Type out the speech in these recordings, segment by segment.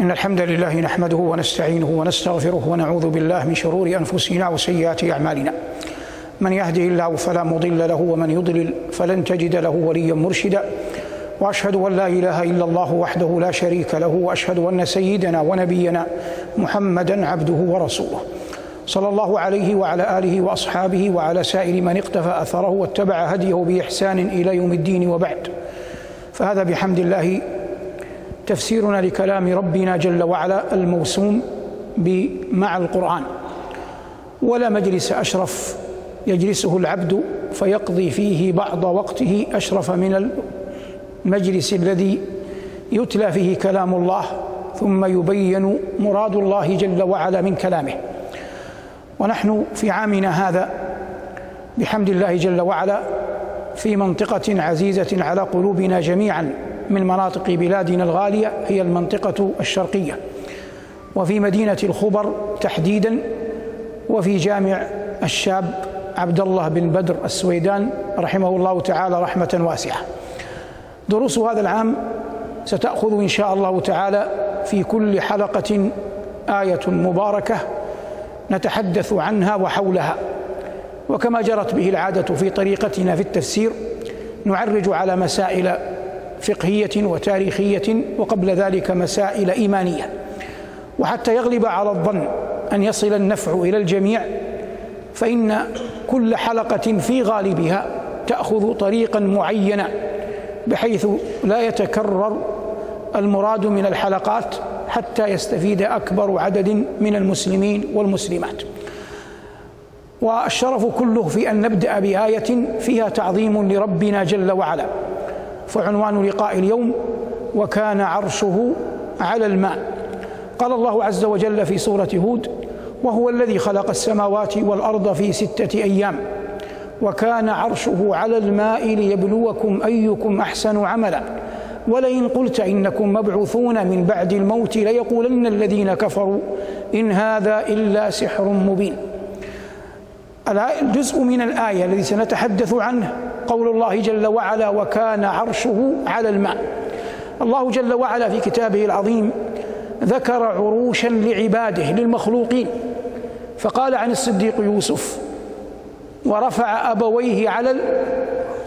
إن الحمد لله نحمده ونستعينه ونستغفره ونعوذ بالله من شرور أنفسنا وسيئات أعمالنا. من يهده الله فلا مضل له ومن يضلل فلن تجد له وليا مرشدا. وأشهد أن لا إله إلا الله وحده لا شريك له وأشهد أن سيدنا ونبينا محمدا عبده ورسوله. صلى الله عليه وعلى آله وأصحابه وعلى سائر من اقتفى أثره واتبع هديه بإحسان إلى يوم الدين وبعد. فهذا بحمد الله تفسيرنا لكلام ربنا جل وعلا الموسوم مع القرآن. ولا مجلس أشرف يجلسه العبد فيقضي فيه بعض وقته أشرف من المجلس الذي يتلى فيه كلام الله ثم يبين مراد الله جل وعلا من كلامه. ونحن في عامنا هذا بحمد الله جل وعلا في منطقة عزيزة على قلوبنا جميعا. من مناطق بلادنا الغالية هي المنطقة الشرقية. وفي مدينة الخبر تحديدا وفي جامع الشاب عبد الله بن بدر السويدان رحمه الله تعالى رحمة واسعة. دروس هذا العام ستأخذ إن شاء الله تعالى في كل حلقة آية مباركة نتحدث عنها وحولها. وكما جرت به العادة في طريقتنا في التفسير نعرج على مسائل فقهية وتاريخية وقبل ذلك مسائل إيمانية. وحتى يغلب على الظن أن يصل النفع إلى الجميع فإن كل حلقة في غالبها تأخذ طريقا معينا بحيث لا يتكرر المراد من الحلقات حتى يستفيد أكبر عدد من المسلمين والمسلمات. والشرف كله في أن نبدأ بآية فيها تعظيم لربنا جل وعلا. فعنوان لقاء اليوم وكان عرشه على الماء. قال الله عز وجل في سورة هود وهو الذي خلق السماوات والأرض في ستة أيام وكان عرشه على الماء ليبلوكم أيكم أحسن عملا. ولئن قلت إنكم مبعوثون من بعد الموت ليقولن الذين كفروا إن هذا إلا سحر مبين. الجزء من الآية الذي سنتحدث عنه قول الله جل وعلا وكان عرشه على الماء. الله جل وعلا في كتابه العظيم ذكر عروشا لعباده للمخلوقين. فقال عن الصديق يوسف ورفع أبويه على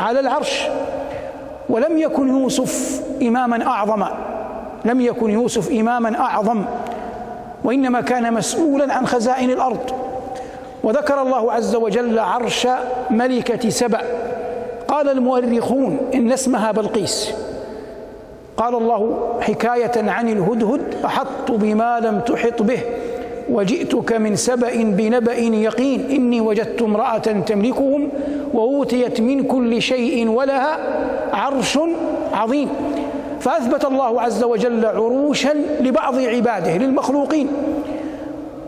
على العرش ولم يكن يوسف إماما أعظم لم يكن يوسف إماما أعظم وإنما كان مسؤولا عن خزائن الأرض. وذكر الله عز وجل عرش ملكة سبأ قال المؤرخون إن اسمها بلقيس. قال الله حكاية عن الهدهد أحط بما لم تحط به وجئتك من سبأ بنبأ يقين إني وجدت امرأة تملكهم وأوتيت من كل شيء ولها عرش عظيم. فأثبت الله عز وجل عروشا لبعض عباده للمخلوقين.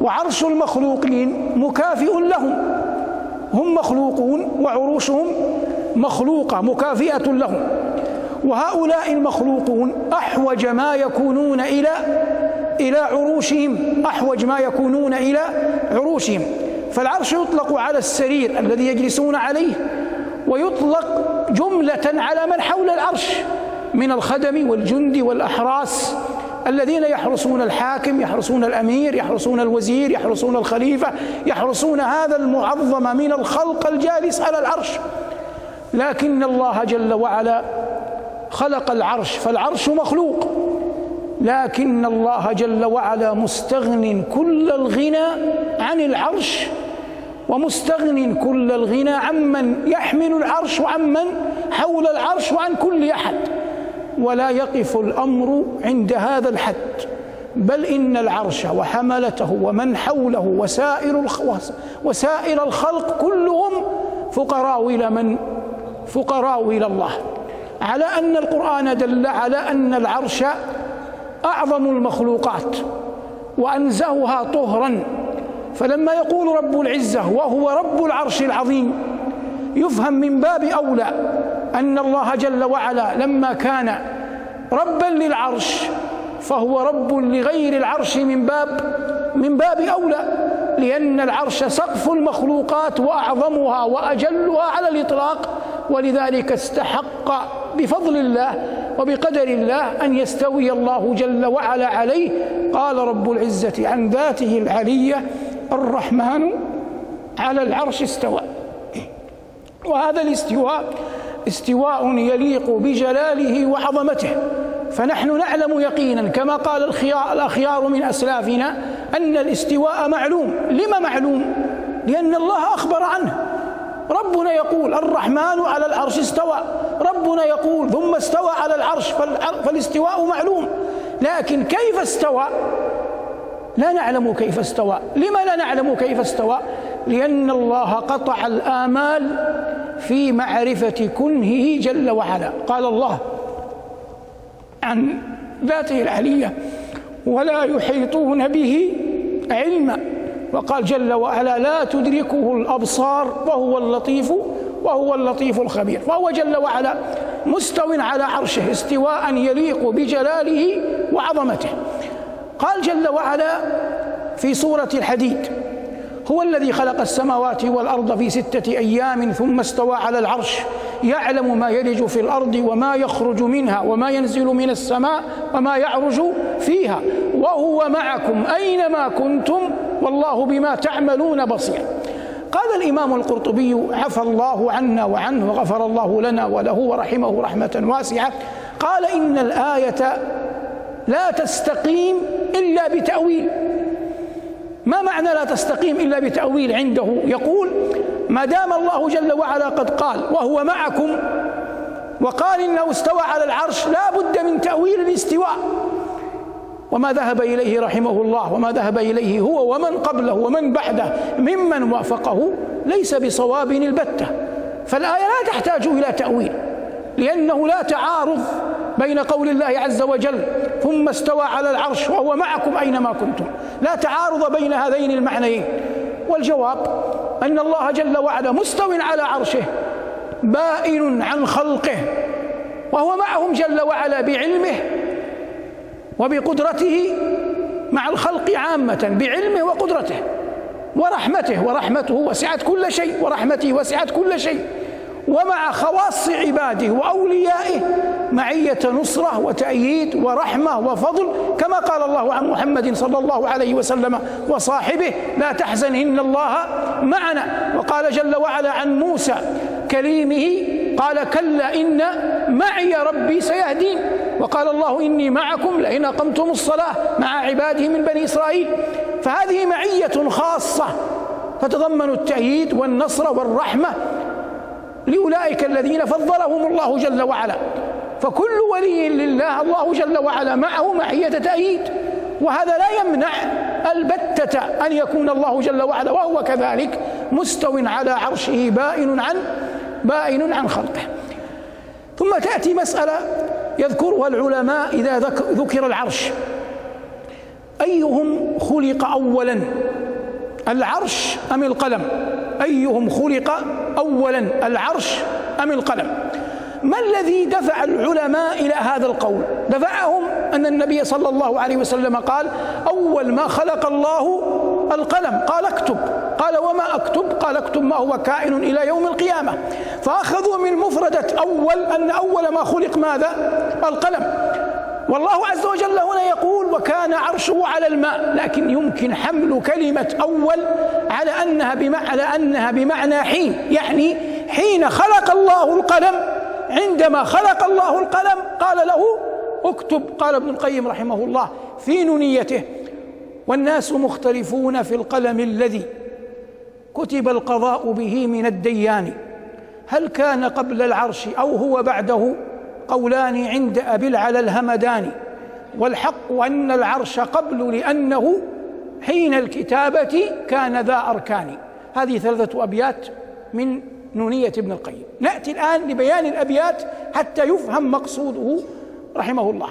وعرش المخلوقين مكافئ لهم هم مخلوقون وعروشهم مخلوقة مكافئة لهم. وهؤلاء المخلوقون أحوج ما يكونون إلى إلى عروشهم أحوج ما يكونون إلى عروشهم. فالعرش يطلق على السرير الذي يجلسون عليه ويطلق جملة على من حول العرش من الخدم والجند والأحراس الذين يحرسون الحاكم يحرسون الأمير يحرسون الوزير يحرسون الخليفة يحرسون هذا المعظم من الخلق الجالس على العرش. لكن الله جل وعلا خلق العرش فالعرش مخلوق. لكن الله جل وعلا مستغن كل الغنى عن العرش ومستغن كل الغنى عمن يحمل العرش وعمن حول العرش وعن كل أحد. ولا يقف الأمر عند هذا الحد بل إن العرش وحملته ومن حوله وسائر وسائر الخلق كلهم فقراء إلى من فقراء إلى الله. على أن القرآن دل على أن العرش أعظم المخلوقات وأنزهها طهرا. فلما يقول رب العزة وهو رب العرش العظيم يفهم من باب أولى أن الله جل وعلا لما كان ربا للعرش فهو رب لغير العرش من باب من باب أولى لأن العرش سقف المخلوقات وأعظمها وأجلها على الإطلاق. ولذلك استحق بفضل الله وبقدر الله أن يستوي الله جل وعلا عليه. قال رب العزة عن ذاته العلية الرحمن على العرش استوى. وهذا الاستواء استواء يليق بجلاله وعظمته. فنحن نعلم يقينا كما قال الأخيار من أسلافنا أن الاستواء معلوم. لما معلوم؟ لأن الله أخبر عنه. ربنا يقول الرحمن على العرش استوى. ربنا يقول ثم استوى على العرش فالاستواء معلوم. لكن كيف استوى؟ لا نعلم كيف استوى. لما لا نعلم كيف استوى؟ لأن الله قطع الآمال في معرفة كنهه جل وعلا. قال الله عن ذاته العلية ولا يحيطون به علما. وقال جل وعلا لا تدركه الأبصار وهو اللطيف وهو اللطيف الخبير. فهو جل وعلا مستو على عرشه استواء يليق بجلاله وعظمته. قال جل وعلا في سورة الحديد هو الذي خلق السماوات والأرض في ستة أيام ثم استوى على العرش يعلم ما يلج في الأرض وما يخرج منها وما ينزل من السماء وما يعرج فيها وهو معكم أينما كنتم والله بما تعملون بصير. قال الإمام القرطبي عفى الله عنا وعنه وغفر الله لنا وله ورحمه رحمة واسعة. قال إن الآية لا تستقيم إلا بتأويل. ما معنى لا تستقيم إلا بتأويل عنده؟ يقول ما دام الله جل وعلا قد قال وهو معكم وقال إنه استوى على العرش لا بد من تأويل الاستواء. وما ذهب إليه رحمه الله وما ذهب إليه هو ومن قبله ومن بعده ممن وافقه ليس بصواب البتة. فالآية لا تحتاج إلى تأويل لأنه لا تعارض بين قول الله عز وجل ثم استوى على العرش وهو معكم أينما كنتم لا تعارض بين هذين المعنيين. والجواب أن الله جل وعلا مستو على عرشه بائن عن خلقه وهو معهم جل وعلا بعلمه وبقدرته مع الخلق عامة بعلمه وقدرته ورحمته ورحمته وسعت كل شيء ورحمته وسعت كل شيء. ومع خواص عباده وأوليائه معية نصرة وتأييد ورحمة وفضل كما قال الله عن محمد صلى الله عليه وسلم وصاحبه لا تحزن إن الله معنا. وقال جل وعلا عن موسى كليمه قال كلا إن معي ربي سيهدين. وقال الله إني معكم لئن أقمتم الصلاة مع عباده من بني إسرائيل. فهذه معية خاصة تتضمن التأييد والنصر والرحمة لأولئك الذين فضلهم الله جل وعلا. فكل ولي لله الله جل وعلا معه معية تأييد. وهذا لا يمنع البتة أن يكون الله جل وعلا وهو كذلك مستو على عرشه بائن عن بائن عن خلقه. ثم تأتي مسألة يذكرها العلماء إذا ذكر العرش. أيهم خلق أولا؟ العرش أم القلم؟ أيهم خلق أولا؟ العرش أم القلم؟ ما الذي دفع العلماء إلى هذا القول؟ دفعهم أن النبي صلى الله عليه وسلم قال أول ما خلق الله القلم قال اكتب. قال وما أكتب؟ قال اكتب ما هو كائن إلى يوم القيامة. فأخذوا من مفردة أول أن أول ما خلق ماذا؟ القلم. والله عز وجل هنا يقول وكان عرشه على الماء. لكن يمكن حمل كلمة أول على بمعنى, على أنها بمعنى حين. يعني حين خلق الله القلم عندما خلق الله القلم قال له اكتب. قال ابن القيم رحمه الله في نونيته. والناس مختلفون في القلم الذي كتب القضاء به من الديان. هل كان قبل العرش أو هو بعده قولان عند أبي العلا الهمداني والحق أن العرش قبل لأنه حين الكتابة كان ذا أركان. هذه ثلاثة أبيات من نونية ابن القيم. نأتي الآن لبيان الأبيات حتى يفهم مقصوده رحمه الله.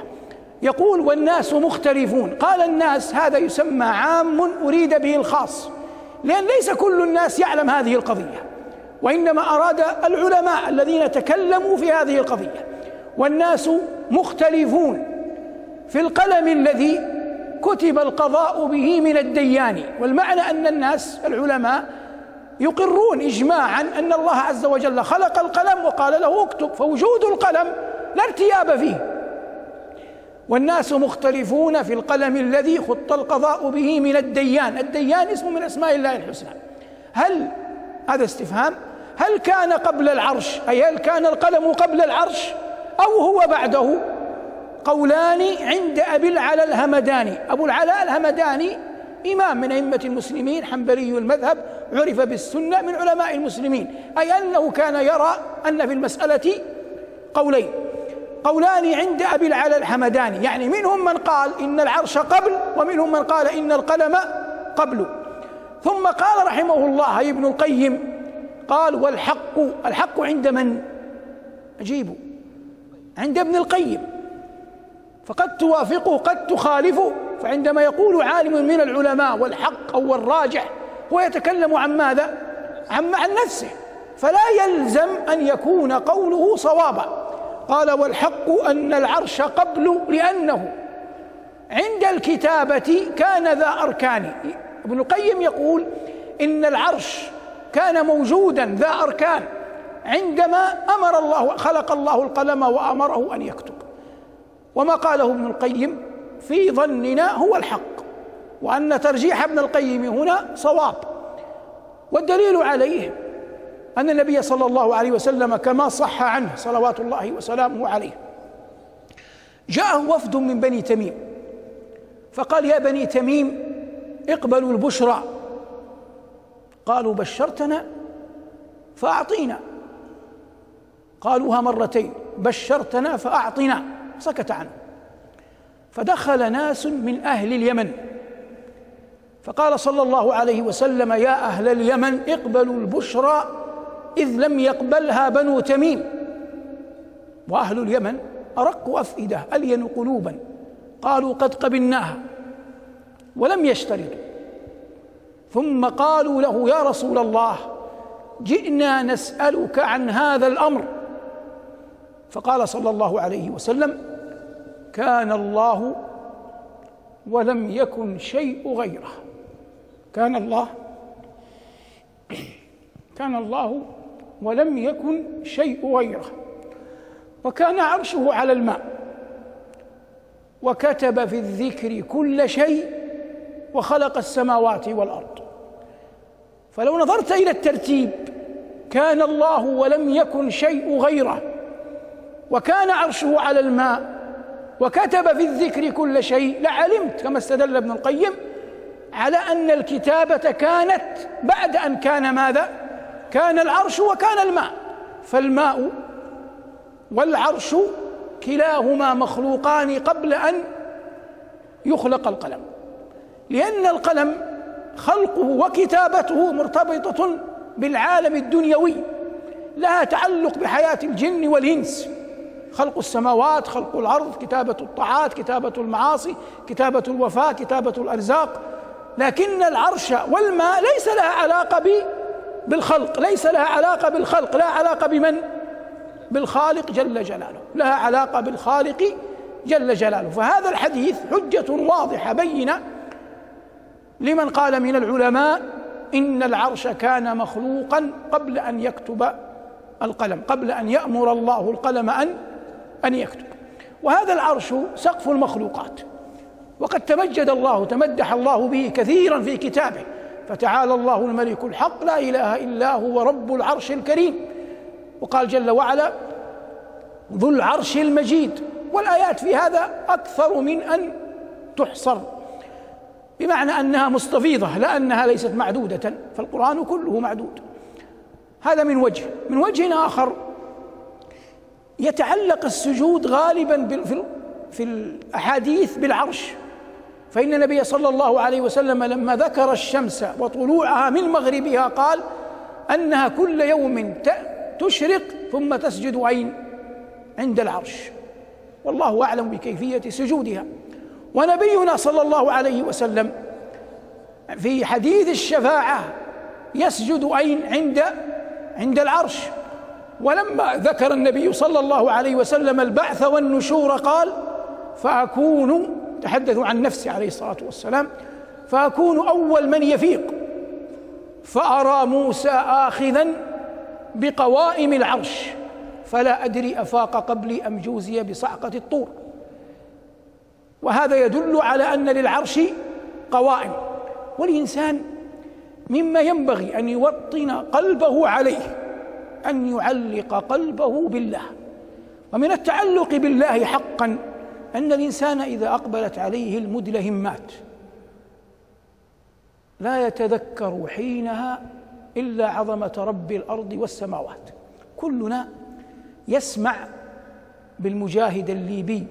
يقول والناس مختلفون. قال الناس هذا يسمى عام أريد به الخاص لأن ليس كل الناس يعلم هذه القضية وإنما أراد العلماء الذين تكلموا في هذه القضية. والناس مختلفون في القلم الذي كتب القضاء به من الديان. والمعنى أن الناس العلماء يقرون إجماعا أن الله عز وجل خلق القلم وقال له اكتب فوجود القلم لا ارتياب فيه. والناس مختلفون في القلم الذي خط القضاء به من الديان. الديان اسم من أسماء الله الحسنى. هل هذا استفهام؟ هل كان قبل العرش؟ أي هل كان القلم قبل العرش؟ أو هو بعده؟ قولان عند أبي العلا الهمداني. أبو العلاء الهمداني إمام من أئمة المسلمين حنبلي المذهب عرف بالسنة من علماء المسلمين. أي أنه كان يرى أن في المسألة قولين. قولان عند أبي العلا الحمداني. يعني منهم من قال إن العرش قبل ومنهم من قال إن القلم قبل. ثم قال رحمه الله ابن القيم قال والحق الحق عند من؟ اجيبوا عند ابن القيم. فقد توافقه قد تخالفه. فعندما يقول عالم من العلماء والحق أو الراجح هو يتكلم عن ماذا؟ عن عن نفسه. فلا يلزم أن يكون قوله صوابا. قال والحق أن العرش قبل لأنه عند الكتابة كان ذا أركان. ابن القيم يقول إن العرش كان موجودا ذا أركان عندما أمر الله خلق الله القلم وأمره أن يكتب. وما قاله ابن القيم في ظننا هو الحق وأن ترجيح ابن القيم هنا صواب. والدليل عليه أن النبي صلى الله عليه وسلم كما صح عنه صلوات الله وسلامه عليه. جاءه وفد من بني تميم. فقال يا بني تميم اقبلوا البشرى. قالوا بشرتنا فأعطينا. قالوها مرتين بشرتنا فأعطنا سكت عنه. فدخل ناس من أهل اليمن. فقال صلى الله عليه وسلم يا أهل اليمن اقبلوا البشرى إذ لم يقبلها بنو تميم. وأهل اليمن أرق أفئدة ألين قلوبا قالوا قد قبلناها ولم يشترطوا. ثم قالوا له يا رسول الله جئنا نسألك عن هذا الأمر. فقال صلى الله عليه وسلم كان الله ولم يكن شيء غيره. كان الله كان الله ولم يكن شيء غيره. وكان عرشه على الماء. وكتب في الذكر كل شيء وخلق السماوات والأرض. فلو نظرت إلى الترتيب كان الله ولم يكن شيء غيره. وكان عرشه على الماء. وكتب في الذكر كل شيء. لعلمت كما استدل ابن القيم على أن الكتابة كانت بعد أن كان ماذا؟ كان العرش وكان الماء. فالماء والعرش كلاهما مخلوقان قبل أن يخلق القلم. لأن القلم خلقه وكتابته مرتبطة بالعالم الدنيوي لها تعلق بحياة الجن والإنس. خلق السماوات خلق الأرض كتابة الطاعات كتابة المعاصي كتابة الوفاه كتابة الأرزاق. لكن العرش والماء ليس لها علاقة بالخلق ليس لها علاقة بالخلق لها علاقة بمن؟ بالخالق جل جلاله لها علاقة بالخالق جل جلاله. فهذا الحديث حجة واضحة بينة لمن قال من العلماء إن العرش كان مخلوقا قبل أن يكتب القلم قبل أن يأمر الله القلم أن أن يكتب. وهذا العرش سقف المخلوقات. وقد تمجد الله تمدح الله به كثيرا في كتابه. فتعالى الله الملك الحق لا إله إلا هو رب العرش الكريم. وقال جل وعلا ذو العرش المجيد والآيات في هذا أكثر من أن تحصر. بمعنى أنها مستفيضة لا انها ليست معدودة فالقرآن كله معدود. هذا من وجه. من وجه آخر يتعلق السجود غالبا في الأحاديث بالعرش. فإن النبي صلى الله عليه وسلم لما ذكر الشمس وطلوعها من مغربها قال أنها كل يوم تشرق ثم تسجد عين عند العرش. والله أعلم بكيفية سجودها. ونبينا صلى الله عليه وسلم في حديث الشفاعة يسجد عين عند عند العرش. ولما ذكر النبي صلى الله عليه وسلم البعث والنشور قال فأكون تحدث عن نفسه عليه الصلاة والسلام فأكون أول من يفيق فأرى موسى اخذا بقوائم العرش فلا أدري أفاق قبلي أم جوزي بصعقة الطور. وهذا يدل على أن للعرش قوائم. والإنسان مما ينبغي أن يوطن قلبه عليه أن يعلق قلبه بالله. ومن التعلق بالله حقا أن الإنسان إذا أقبلت عليه المدلهمات لا يتذكر حينها إلا عظمة رب الأرض والسماوات. كلنا يسمع بالمجاهد الليبي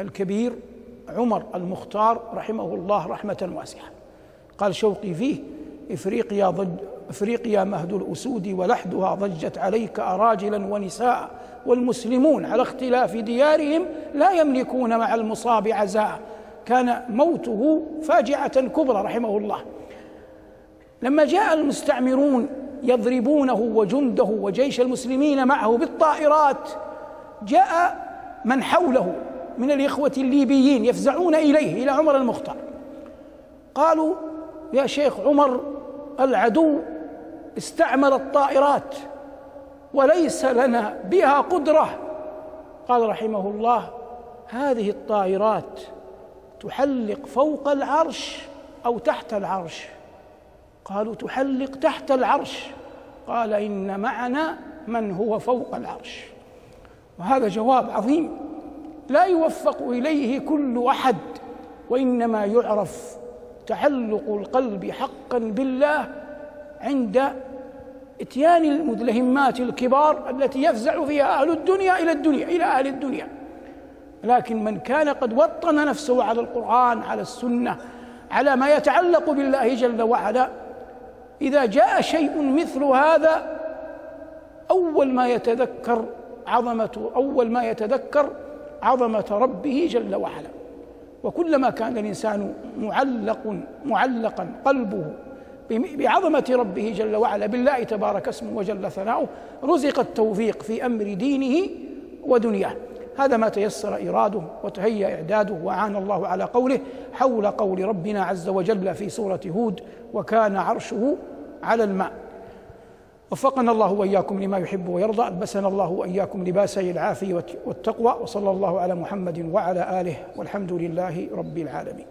الكبير عمر المختار رحمه الله رحمة واسعة. قال شوقي فيه إفريقيا إفريقيا مهد الأسود ولحدها ضجت عليك أراجلا ونساء والمسلمون على اختلاف ديارهم لا يملكون مع المصاب عزاء. كان موته فاجعة كبرى رحمه الله. لما جاء المستعمرون يضربونه وجنده وجيش المسلمين معه بالطائرات جاء من حوله من الإخوة الليبيين يفزعون إليه إلى عمر المختار. قالوا يا شيخ عمر العدو استعمل الطائرات وليس لنا بها قدرة. قال رحمه الله هذه الطائرات تحلق فوق العرش أو تحت العرش؟ قالوا تحلق تحت العرش. قال إن معنا من هو فوق العرش. وهذا جواب عظيم. لا يوفق إليه كل أحد وإنما يعرف تعلق القلب حقا بالله عند إتيان المدلهمات الكبار التي يفزع فيها أهل الدنيا إلى الدنيا إلى أهل الدنيا. لكن من كان قد وطن نفسه على القرآن على السنة على ما يتعلق بالله جل وعلا إذا جاء شيء مثل هذا أول ما يتذكر عظمة أول ما يتذكر عظمة ربه جل وعلا. وكلما كان الإنسان معلق معلقا قلبه بعظمة ربه جل وعلا بالله تبارك اسمه وجل ثناؤه رزق التوفيق في أمر دينه ودنياه. هذا ما تيسر إراده وتهيأ إعداده وعان الله على قوله حول قول ربنا عز وجل في سورة هود وكان عرشه على الماء. وفقنا الله وإياكم لما يحب ويرضى ألبسنا الله وإياكم لباسي العافية والتقوى وصلى الله على محمد وعلى آله والحمد لله رب العالمين.